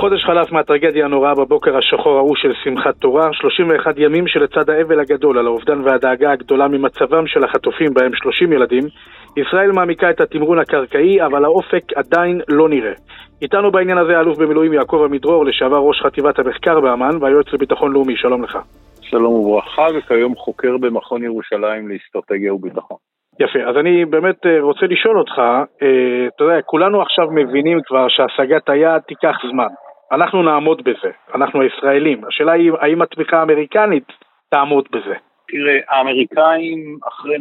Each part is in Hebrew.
חודש חלף מהטרגדיה הנוראה בבוקר השחור ההוא של שמחת תורה, 31 ימים שלצד האבל הגדול על האובדן והדאגה הגדולה ממצבם של החטופים בהם 30 ילדים, ישראל מעמיקה את התמרון הקרקעי, אבל האופק עדיין לא נראה. איתנו בעניין הזה אלוף במילואים יעקב עמידרור, לשעבר ראש חטיבת המחקר באמ"ן והיועץ לביטחון לאומי, שלום לך. שלום וברכה, וכיום חוקר במכון ירושלים לאסטרטגיה וביטחון. יפה, אז אני באמת אה, רוצה לשאול אותך, אה, אתה יודע, כולנו עכשיו מבינים כבר שהשגת היעד תיקח זמן. אנחנו נעמוד בזה, אנחנו הישראלים. השאלה היא, האם התמיכה האמריקנית תעמוד בזה? תראה, האמריקאים אחרי 9-11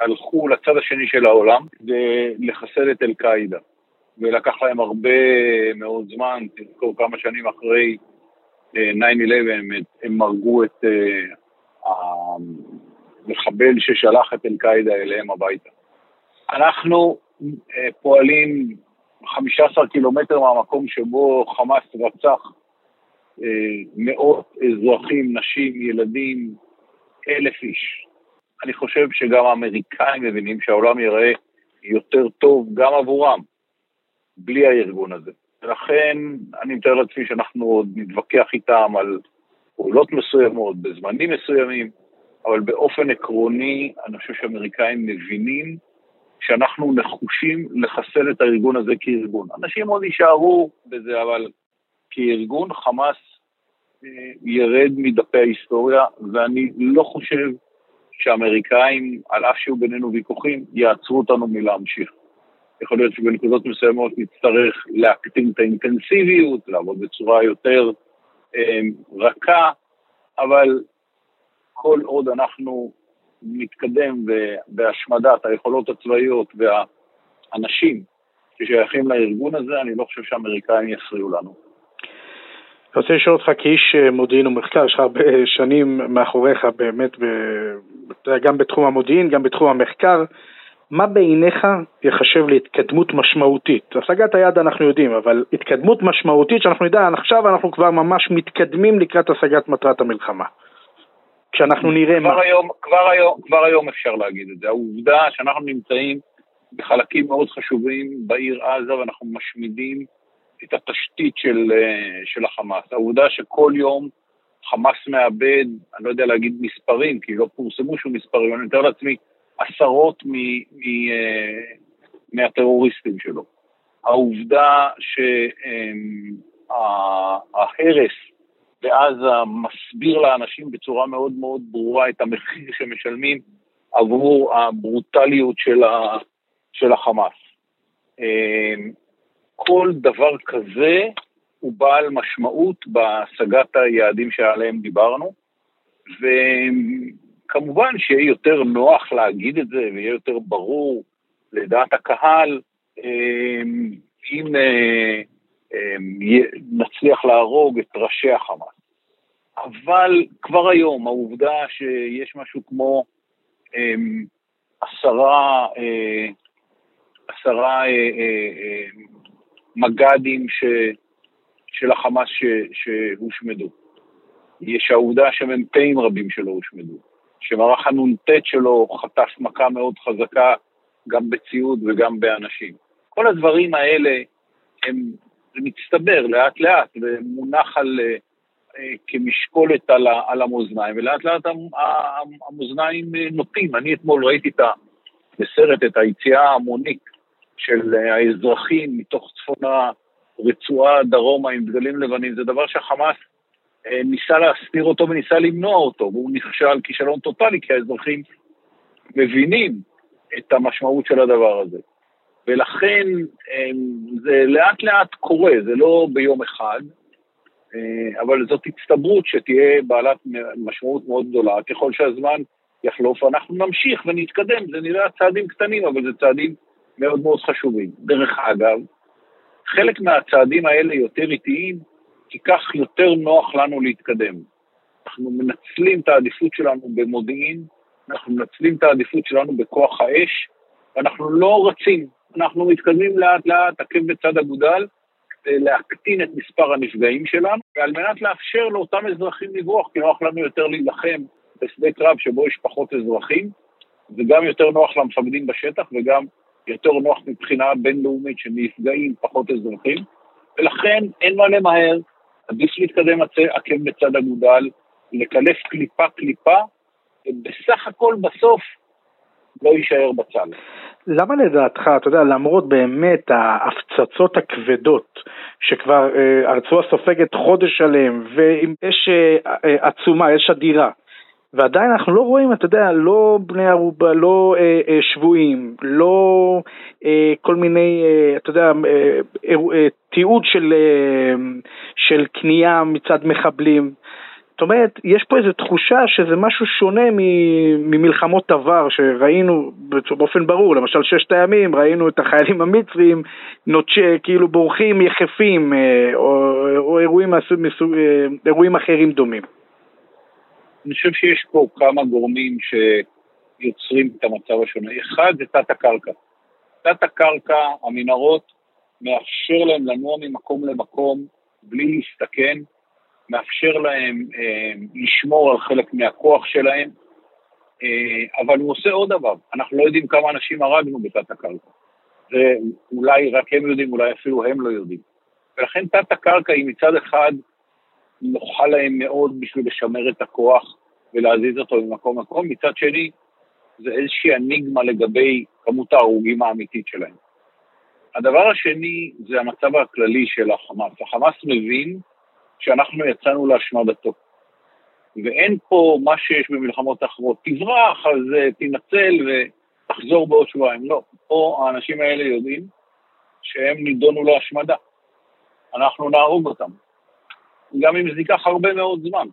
הלכו לצד השני של העולם כדי לחסל את אל-קאעידה. ולקח להם הרבה מאוד זמן, תזכור כמה שנים אחרי 9-11 אה, הם הרגו את uh, המחבל ששלח את אל-קאעידה אליהם הביתה. אנחנו uh, פועלים 15 קילומטר מהמקום שבו חמאס רצח uh, מאות אזרחים, נשים, ילדים, אלף איש. אני חושב שגם האמריקאים מבינים שהעולם ייראה יותר טוב גם עבורם, בלי הארגון הזה. ולכן אני מתאר לעצמי שאנחנו עוד נתווכח איתם על פעולות מסוימות, בזמנים מסוימים, אבל באופן עקרוני, אני חושב שאמריקאים מבינים שאנחנו נחושים לחסל את הארגון הזה כארגון. אנשים עוד יישארו בזה, אבל כארגון חמאס אה, ירד מדפי ההיסטוריה, ואני לא חושב שהאמריקאים, על אף שהיו בינינו ויכוחים, יעצרו אותנו מלהמשיך. יכול להיות שבנקודות מסוימות נצטרך להקטין את האינטנסיביות, לעבוד בצורה יותר אה, רכה, אבל כל עוד אנחנו נתקדם בהשמדת היכולות הצבאיות והאנשים ששייכים לארגון הזה, אני לא חושב שהאמריקאים יפריעו לנו. אני רוצה לשאול אותך כאיש אה, מודיעין ומחקר, יש לך הרבה שנים מאחוריך באמת, גם בתחום המודיעין, גם בתחום המחקר. מה בעיניך יחשב להתקדמות משמעותית? השגת היעד אנחנו יודעים, אבל התקדמות משמעותית שאנחנו נדע, עכשיו אנחנו כבר ממש מתקדמים לקראת השגת מטרת המלחמה. כשאנחנו נראה כבר מה... היום, כבר, היום, כבר היום אפשר להגיד את זה. העובדה שאנחנו נמצאים בחלקים מאוד חשובים בעיר עזה ואנחנו משמידים את התשתית של, אה, של החמאס. העובדה שכל יום חמאס מאבד, אני לא יודע להגיד מספרים, כי לא פורסמו שום מספרים, אני מתאר לעצמי עשרות מ, מ, אה, מהטרוריסטים שלו. העובדה שההרס בעזה מסביר לאנשים בצורה מאוד מאוד ברורה את המחיר שמשלמים עבור הברוטליות של, ה, של החמאס. אמ, כל דבר כזה הוא בעל משמעות בהשגת היעדים שעליהם דיברנו, וכמובן שיהיה יותר נוח להגיד את זה ויהיה יותר ברור לדעת הקהל אמ, אם אה, נצליח להרוג את ראשי החמאס. אבל כבר היום העובדה שיש משהו כמו אמ, עשרה, אה, עשרה אה, אה, מג"דים ש, של החמאס שהושמדו. יש העובדה שמ"פים רבים שלו הושמדו, שמערך הנ"ט שלו חטף מכה מאוד חזקה גם בציוד וגם באנשים. כל הדברים האלה הם זה מצטבר לאט לאט ומונח על, אה, כמשקולת על, על המאזניים, ולאט לאט המאזניים נוטים. אני אתמול ראיתי את בסרט את היציאה ההמונית של האזרחים מתוך צפון הרצועה דרומה עם דגלים לבנים, זה דבר שהחמאס אה, ניסה להסתיר אותו וניסה למנוע אותו, והוא נכשל כישלון טוטאלי, כי האזרחים מבינים את המשמעות של הדבר הזה. ולכן אמ, זה לאט לאט קורה, זה לא ביום אחד, אה, אבל זאת הצטברות שתהיה בעלת משמעות מאוד גדולה. ככל שהזמן יחלוף, אנחנו נמשיך ונתקדם. זה נראה צעדים קטנים, אבל זה צעדים מאוד מאוד חשובים. דרך אגב, חלק מהצעדים האלה יותר איטיים, כי כך יותר נוח לנו להתקדם. אנחנו מנצלים את העדיפות שלנו במודיעין, אנחנו מנצלים את העדיפות שלנו בכוח האש, ואנחנו לא רצים, אנחנו מתקדמים לאט לאט, עקב בצד אגודל, כדי להקטין את מספר הנפגעים שלנו, ועל מנת לאפשר לאותם אזרחים לברוח, כי נוח לנו יותר להילחם בשדה קרב שבו יש פחות אזרחים, וגם יותר נוח למפקדים בשטח, וגם יותר נוח מבחינה בינלאומית שנפגעים פחות אזרחים, ולכן אין מה למהר, עדיף להתקדם עקב בצד אגודל, לקלף קליפה-קליפה, ובסך הכל בסוף לא יישאר בצד. למה לדעתך, אתה יודע, למרות באמת ההפצצות הכבדות שכבר אה, הרצועה סופגת חודש שלם ועם אש אה, אה, עצומה, אש אדירה, ועדיין אנחנו לא רואים, אתה יודע, לא בני ערובה, לא אה, אה, שבויים, לא אה, כל מיני, אה, אתה יודע, אה, אה, תיעוד של, אה, של קנייה מצד מחבלים. זאת אומרת, יש פה איזו תחושה שזה משהו שונה ממלחמות עבר שראינו באופן ברור, למשל ששת הימים, ראינו את החיילים המצרים נוטשה, כאילו בורחים יחפים, אה, או, או אירועים, מסוג, אה, אירועים אחרים דומים. אני חושב שיש פה כמה גורמים שיוצרים את המצב השונה. אחד זה תת הקרקע. תת הקרקע, המנהרות, מאפשר להם לנוע ממקום למקום בלי להסתכן, מאפשר להם אה, לשמור על חלק מהכוח שלהם, אה, אבל הוא עושה עוד דבר, אנחנו לא יודעים כמה אנשים הרגנו בתת הקרקע. ואולי רק הם יודעים, אולי אפילו הם לא יודעים. ולכן תת הקרקע היא מצד אחד נוחה להם מאוד בשביל לשמר את הכוח ולהזיז אותו ממקום למקום, מצד שני זה איזושהי אניגמה לגבי כמות ההרוגים האמיתית שלהם. הדבר השני זה המצב הכללי של החמאס. החמאס מבין שאנחנו יצאנו להשמדתו. ואין פה מה שיש במלחמות אחרות, תברח, אז תנצל ותחזור בעוד שבועיים. לא, פה האנשים האלה יודעים שהם נידונו להשמדה. אנחנו נהרוג אותם. גם אם זה ייקח הרבה מאוד זמן.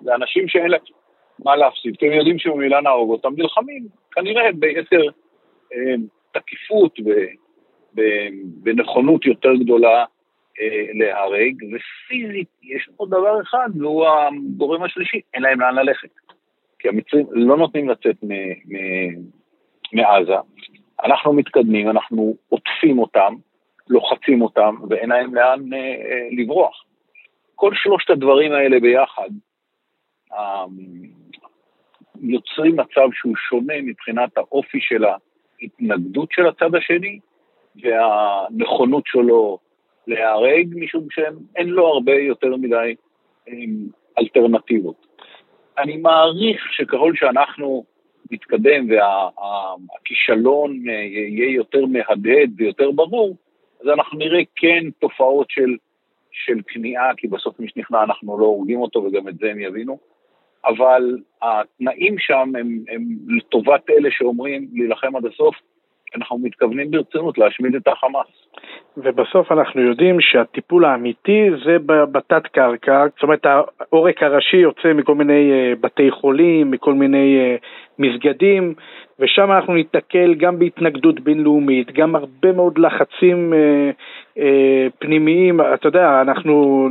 זה אנשים שאין להם מה להפסיד, כי הם יודעים שבמילה נהרוג אותם, נלחמים כנראה ביתר אה, תקיפות, בנכונות יותר גדולה אה, להרג, ופיזית יש עוד דבר אחד, והוא הגורם השלישי, אין להם לאן ללכת. כי המצרים לא נותנים לצאת מעזה. אנחנו מתקדמים, אנחנו עוטפים אותם, לוחצים אותם, ואין להם לאן אה, לברוח. כל שלושת הדברים האלה ביחד אמ, יוצרים מצב שהוא שונה מבחינת האופי של ההתנגדות של הצד השני והנכונות שלו להיהרג, משום שאין לו הרבה יותר מדי אמ, אלטרנטיבות. אני מעריך שככל שאנחנו נתקדם והכישלון אה, יהיה יותר מהדהד ויותר ברור, אז אנחנו נראה כן תופעות של של כניעה, כי בסוף מי שנכנע אנחנו לא הורגים אותו וגם את זה הם יבינו, אבל התנאים שם הם, הם לטובת אלה שאומרים להילחם עד הסוף, אנחנו מתכוונים ברצינות להשמיד את החמאס. ובסוף אנחנו יודעים שהטיפול האמיתי זה בתת קרקע, זאת אומרת העורק הראשי יוצא מכל מיני אה, בתי חולים, מכל מיני אה, מסגדים, ושם אנחנו ניתקל גם בהתנגדות בינלאומית, גם הרבה מאוד לחצים אה, פנימיים, אתה יודע, אנחנו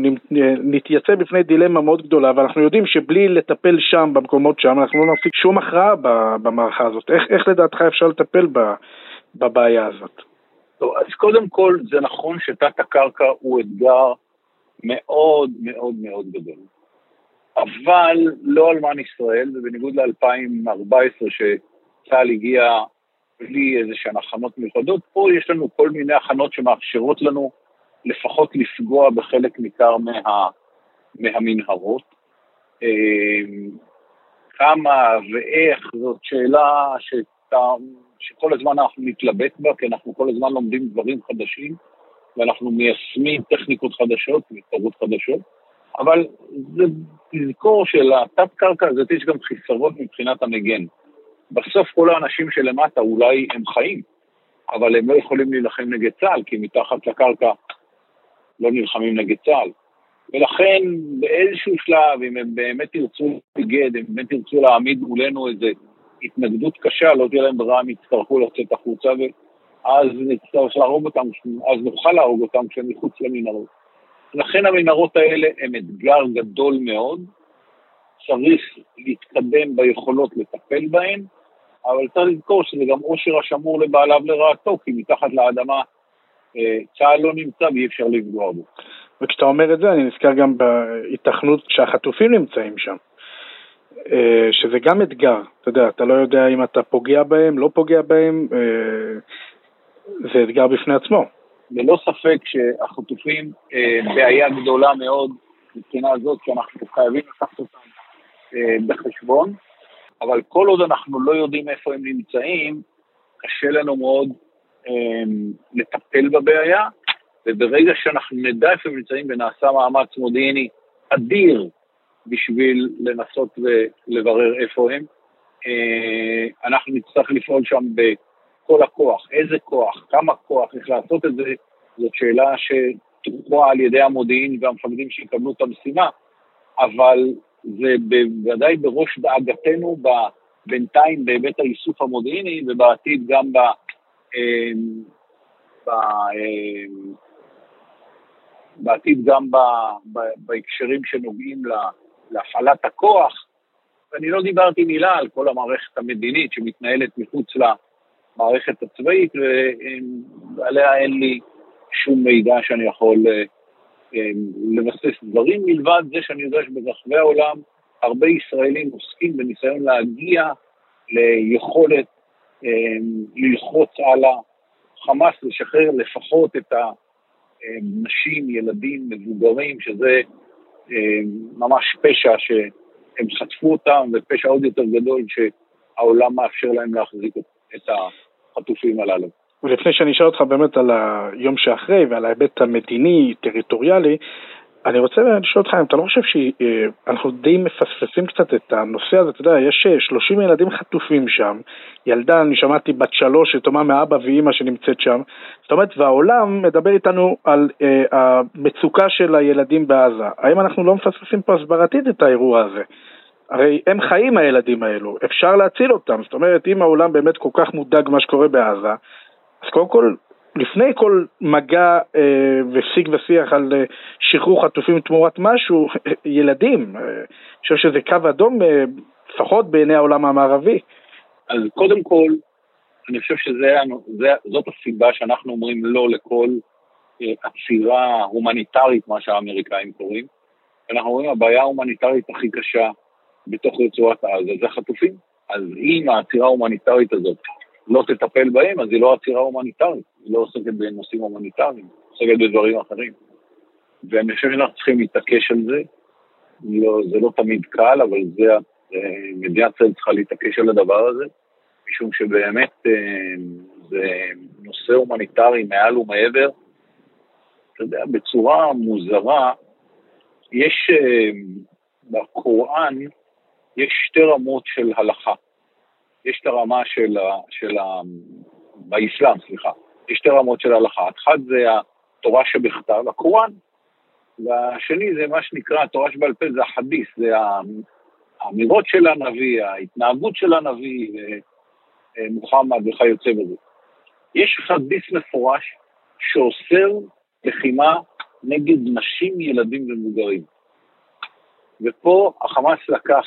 נתייצב בפני דילמה מאוד גדולה, ואנחנו יודעים שבלי לטפל שם, במקומות שם, אנחנו לא נפיק שום הכרעה במערכה הזאת. איך, איך לדעתך אפשר לטפל בבעיה הזאת? טוב, אז קודם כל זה נכון שתת הקרקע הוא אתגר מאוד מאוד מאוד גדול. אבל לא אלמן ישראל, ובניגוד ל-2014 שצה"ל הגיע בלי איזה שהן הכנות מיוחדות, פה יש לנו כל מיני הכנות שמאפשרות לנו לפחות לפגוע בחלק ניכר מה, מהמנהרות. אמ, כמה ואיך זאת שאלה שאתה, שכל הזמן אנחנו נתלבט בה, כי אנחנו כל הזמן לומדים דברים חדשים, ואנחנו מיישמים טכניקות חדשות והתקרבות חדשות, אבל זה תזכור שלתת-קרקע הזאת יש גם חיסרון מבחינת המגן. בסוף כל האנשים שלמטה אולי הם חיים, אבל הם לא יכולים להילחם נגד צה"ל, כי מתחת לקרקע לא נלחמים נגד צה"ל. ולכן באיזשהו שלב, אם הם באמת ירצו להתנגד, אם באמת ירצו להעמיד מולנו איזו התנגדות קשה, לא תהיה להם ברירה, הם יצטרכו לצאת החוצה, ואז נצטרך להרוג אותם, אז נוכל להרוג אותם כשהם מחוץ למנהרות. לכן המנהרות האלה הן אתגר גדול מאוד, צריך להתקדם ביכולות לטפל בהן, אבל צריך לזכור שזה גם עושר השמור לבעליו לרעתו, כי מתחת לאדמה אה, צה"ל לא נמצא ואי אפשר לפגוע בו. וכשאתה אומר את זה, אני נזכר גם בהיתכנות שהחטופים נמצאים שם. אה, שזה גם אתגר, אתה יודע, אתה לא יודע אם אתה פוגע בהם, לא פוגע בהם, אה, זה אתגר בפני עצמו. ללא ספק שהחטופים בעיה גדולה מאוד מבחינה הזאת, שאנחנו חייבים לקחת אותם בחשבון, אבל כל עוד אנחנו לא יודעים איפה הם נמצאים, קשה לנו מאוד לטפל בבעיה, וברגע שאנחנו נדע איפה הם נמצאים ונעשה מאמץ מודיעיני אדיר בשביל לנסות ולברר איפה הם, אה, אנחנו נצטרך לפעול שם בכל הכוח. איזה כוח, כמה כוח, איך לעשות את זה, זאת שאלה שתוכרע על ידי המודיעין והמפקדים שיקבלו את המשימה, אבל זה בוודאי בראש דאגתנו בינתיים בהיבט האיסוף המודיעיני ובעתיד גם ב... אה, ב אה, בעתיד גם ב, ב, בהקשרים שנוגעים לה, להפעלת הכוח. ואני לא דיברתי מילה על כל המערכת המדינית שמתנהלת מחוץ למערכת הצבאית, ועליה אין לי שום מידע שאני יכול אה, אה, לבסס דברים, מלבד זה שאני יודע שברחבי העולם הרבה ישראלים עוסקים בניסיון להגיע ליכולת אה, ללחוץ על החמאס, לשחרר לפחות את ה... נשים, ילדים, מבוגרים, שזה ממש פשע שהם חטפו אותם, ופשע עוד יותר גדול שהעולם מאפשר להם להחזיק את החטופים הללו. ולפני שאני אשאל אותך באמת על היום שאחרי ועל ההיבט המדיני, טריטוריאלי, אני רוצה לשאול אותך אם אתה לא חושב שאנחנו די מפספסים קצת את הנושא הזה, אתה יודע, יש 30 ילדים חטופים שם, ילדה, אני שמעתי בת שלוש שתאמר מאבא ואימא שנמצאת שם, זאת אומרת, והעולם מדבר איתנו על אה, המצוקה של הילדים בעזה. האם אנחנו לא מפספסים פה הסברתית את האירוע הזה? הרי הם חיים הילדים האלו, אפשר להציל אותם, זאת אומרת, אם העולם באמת כל כך מודאג מה שקורה בעזה, אז קודם כל לפני כל מגע אה, ושיג ושיח על אה, שחרור חטופים תמורת משהו, ילדים, אה, אני חושב שזה קו אדום, אה, לפחות בעיני העולם המערבי. אז קודם כל, אני חושב שזאת הסיבה שאנחנו אומרים לא לכל אה, עצירה הומניטרית, מה שהאמריקאים קוראים. אנחנו אומרים, הבעיה ההומניטרית הכי קשה בתוך רצועת עזה זה החטופים. אז אם העצירה ההומניטרית הזאת לא תטפל בהם, אז היא לא עצירה הומניטרית, היא לא עוסקת בנושאים הומניטריים, היא עוסקת בדברים אחרים. ואני חושב שאנחנו צריכים להתעקש על זה. לא, זה לא תמיד קל, אבל זה, אה, מדינת ישראל צריכה להתעקש על הדבר הזה, משום שבאמת אה, זה נושא הומניטרי מעל ומעבר. אתה יודע, בצורה מוזרה, יש אה, בקוראן, יש שתי רמות של הלכה. יש את הרמה של, ה, של ה... באסלאם, סליחה, שתי רמות של הלכה. אחת זה התורה שבכתב, הקוראן, והשני זה מה שנקרא, התורה שבעל פה זה החדיס, זה האמירות של הנביא, ההתנהגות של הנביא, מוחמד וכיוצא בזה. יש חדיס מפורש שאוסר לחימה נגד נשים, ילדים ומבוגרים. ופה החמאס לקח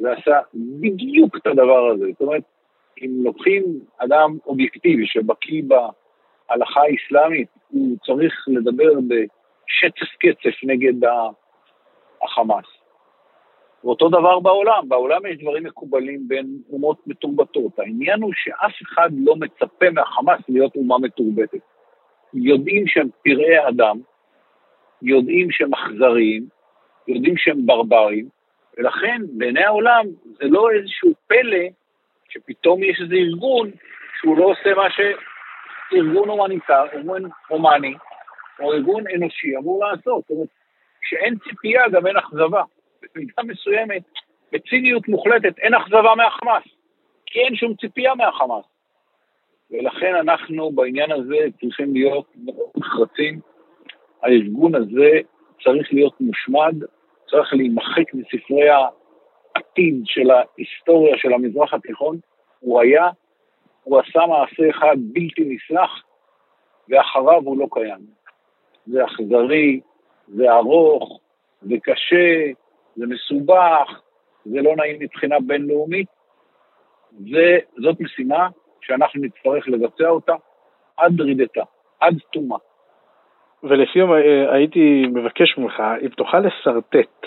ועשה בדיוק את הדבר הזה. זאת אומרת, אם לוקחים אדם אובייקטיבי שבקיא בהלכה האסלאמית, הוא צריך לדבר בשצף קצף נגד החמאס. ואותו דבר בעולם, בעולם יש דברים מקובלים בין אומות מתורבתות. העניין הוא שאף אחד לא מצפה מהחמאס להיות אומה מתורבתת. יודעים שהם פראי אדם, יודעים שהם אכזריים, יודעים שהם ברברים, ולכן בעיני העולם זה לא איזשהו פלא שפתאום יש איזה ארגון שהוא לא עושה מה שארגון הומניטר, ארגון הומני, או ארגון אנושי אמור לעשות. זאת אומרת, כשאין ציפייה גם אין אכזבה. במידה מסוימת, בציניות מוחלטת, אין אכזבה מהחמאס, כי אין שום ציפייה מהחמאס. ולכן אנחנו בעניין הזה צריכים להיות נחרצים. הארגון הזה צריך להיות מושמד, צריך להימחק מספרי העתיד של ההיסטוריה של המזרח התיכון, הוא היה, הוא עשה מעשה אחד בלתי נסלח, ואחריו הוא לא קיים. זה אכזרי, זה ארוך, זה קשה, זה מסובך, זה לא נעים מבחינה בינלאומית, וזאת משימה שאנחנו נצטרך לבצע אותה עד רידתה, עד תומה. ולסיום אה, הייתי מבקש ממך, אם תוכל לשרטט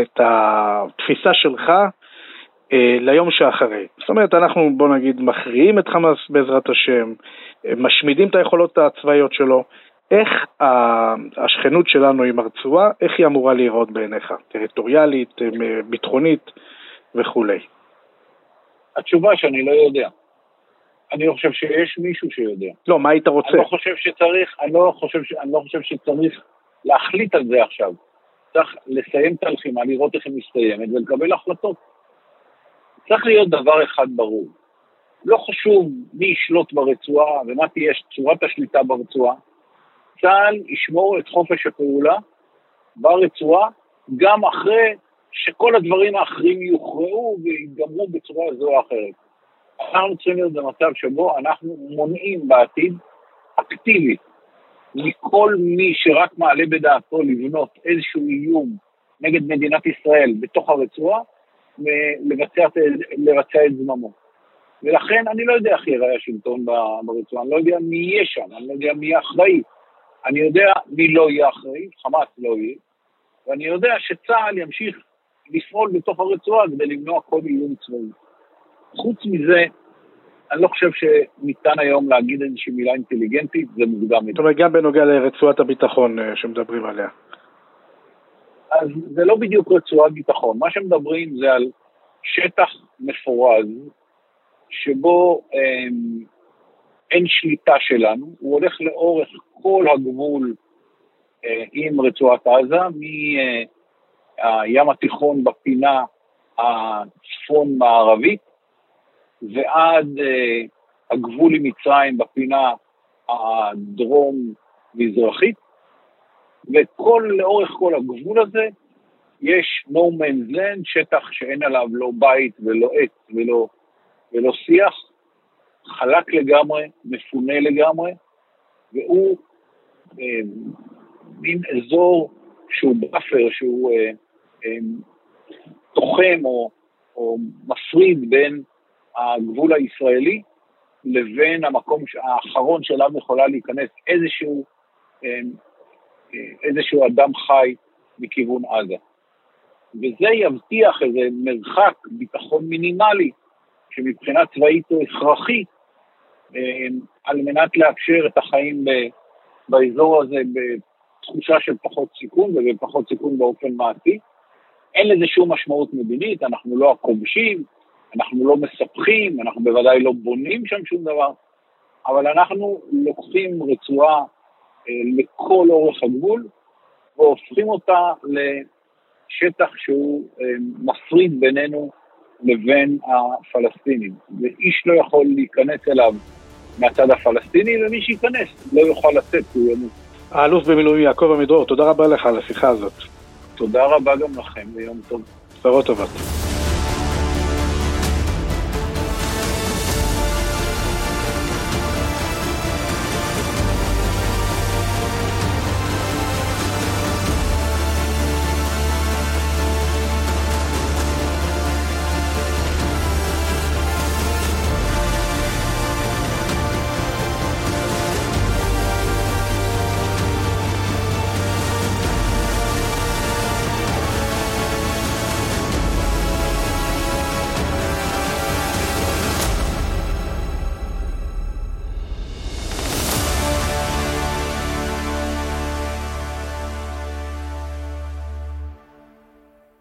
את התפיסה שלך ליום שאחרי. זאת אומרת, אנחנו בוא נגיד מכריעים את חמאס בעזרת השם, אה, משמידים את היכולות הצבאיות שלו, איך השכנות שלנו עם הרצועה, איך היא אמורה להיראות בעיניך? טריטוריאלית, ביטחונית וכולי. התשובה שאני לא יודע. אני לא חושב שיש מישהו שיודע. לא, מה היית רוצה? אני לא חושב שצריך, אני לא חושב, ש, אני לא חושב שצריך להחליט על זה עכשיו. צריך לסיים את הלחימה, לראות איך היא מסתיימת ולקבל החלטות. צריך להיות דבר אחד ברור. לא חשוב מי ישלוט ברצועה ומה תהיה צורת השליטה ברצועה, צה"ל ישמור את חופש הפעולה ברצועה גם אחרי שכל הדברים האחרים יוכרעו ויגמרו בצורה זו או אחרת. אנחנו צריכים להיות במצב שבו אנחנו מונעים בעתיד אקטיבית מכל מי שרק מעלה בדעתו לבנות איזשהו איום נגד מדינת ישראל בתוך הרצועה, לבצע, לבצע את זממו. ולכן אני לא יודע איך ייראה השלטון ברצועה, אני לא יודע מי יהיה שם, אני לא יודע מי יהיה אחראי. אני יודע מי לא יהיה אחראי, חמאס לא יהיה, ואני יודע שצה"ל ימשיך לפעול בתוך הרצועה כדי למנוע כל איום צבאי. חוץ מזה, אני לא חושב שניתן היום להגיד איזושהי מילה אינטליגנטית, זה מוקדם מדי. זאת אומרת, גם בנוגע לרצועת הביטחון אה, שמדברים עליה. אז זה לא בדיוק רצועת ביטחון, מה שמדברים זה על שטח מפורז, שבו אה, אין שליטה שלנו, הוא הולך לאורך כל הגבול אה, עם רצועת עזה, מהים התיכון בפינה הצפון-מערבית ועד אה, הגבול עם מצרים בפינה הדרום-מזרחית, וכל, לאורך כל הגבול הזה יש no man's land, שטח שאין עליו לא בית ולא עץ ולא, ולא שיח, חלק לגמרי, מפונה לגמרי, והוא אה, מין אזור שהוא buffer, שהוא אה, אה, תוחם או, או מפריד בין הגבול הישראלי לבין המקום האחרון שאליו יכולה להיכנס איזשהו, אה, איזשהו אדם חי מכיוון עזה. וזה יבטיח איזה מרחק ביטחון מינימלי, שמבחינה צבאית הוא הכרחי, אה, על מנת לאפשר את החיים באזור הזה בתחושה של פחות סיכון ובפחות סיכון באופן מעשי. אין לזה שום משמעות מדינית, אנחנו לא הכובשים, אנחנו לא מספחים, אנחנו בוודאי לא בונים שם שום דבר, אבל אנחנו לוקחים רצועה לכל אורך הגבול והופכים אותה לשטח שהוא אה, מפריד בינינו לבין הפלסטינים, ואיש לא יכול להיכנס אליו מהצד הפלסטיני, ומי שייכנס לא יוכל לצאת כי הוא ימות. האלוף במילואים יעקב עמידרור, תודה רבה לך על השיחה הזאת. תודה רבה גם לכם, ויום טוב. בשורות טובות.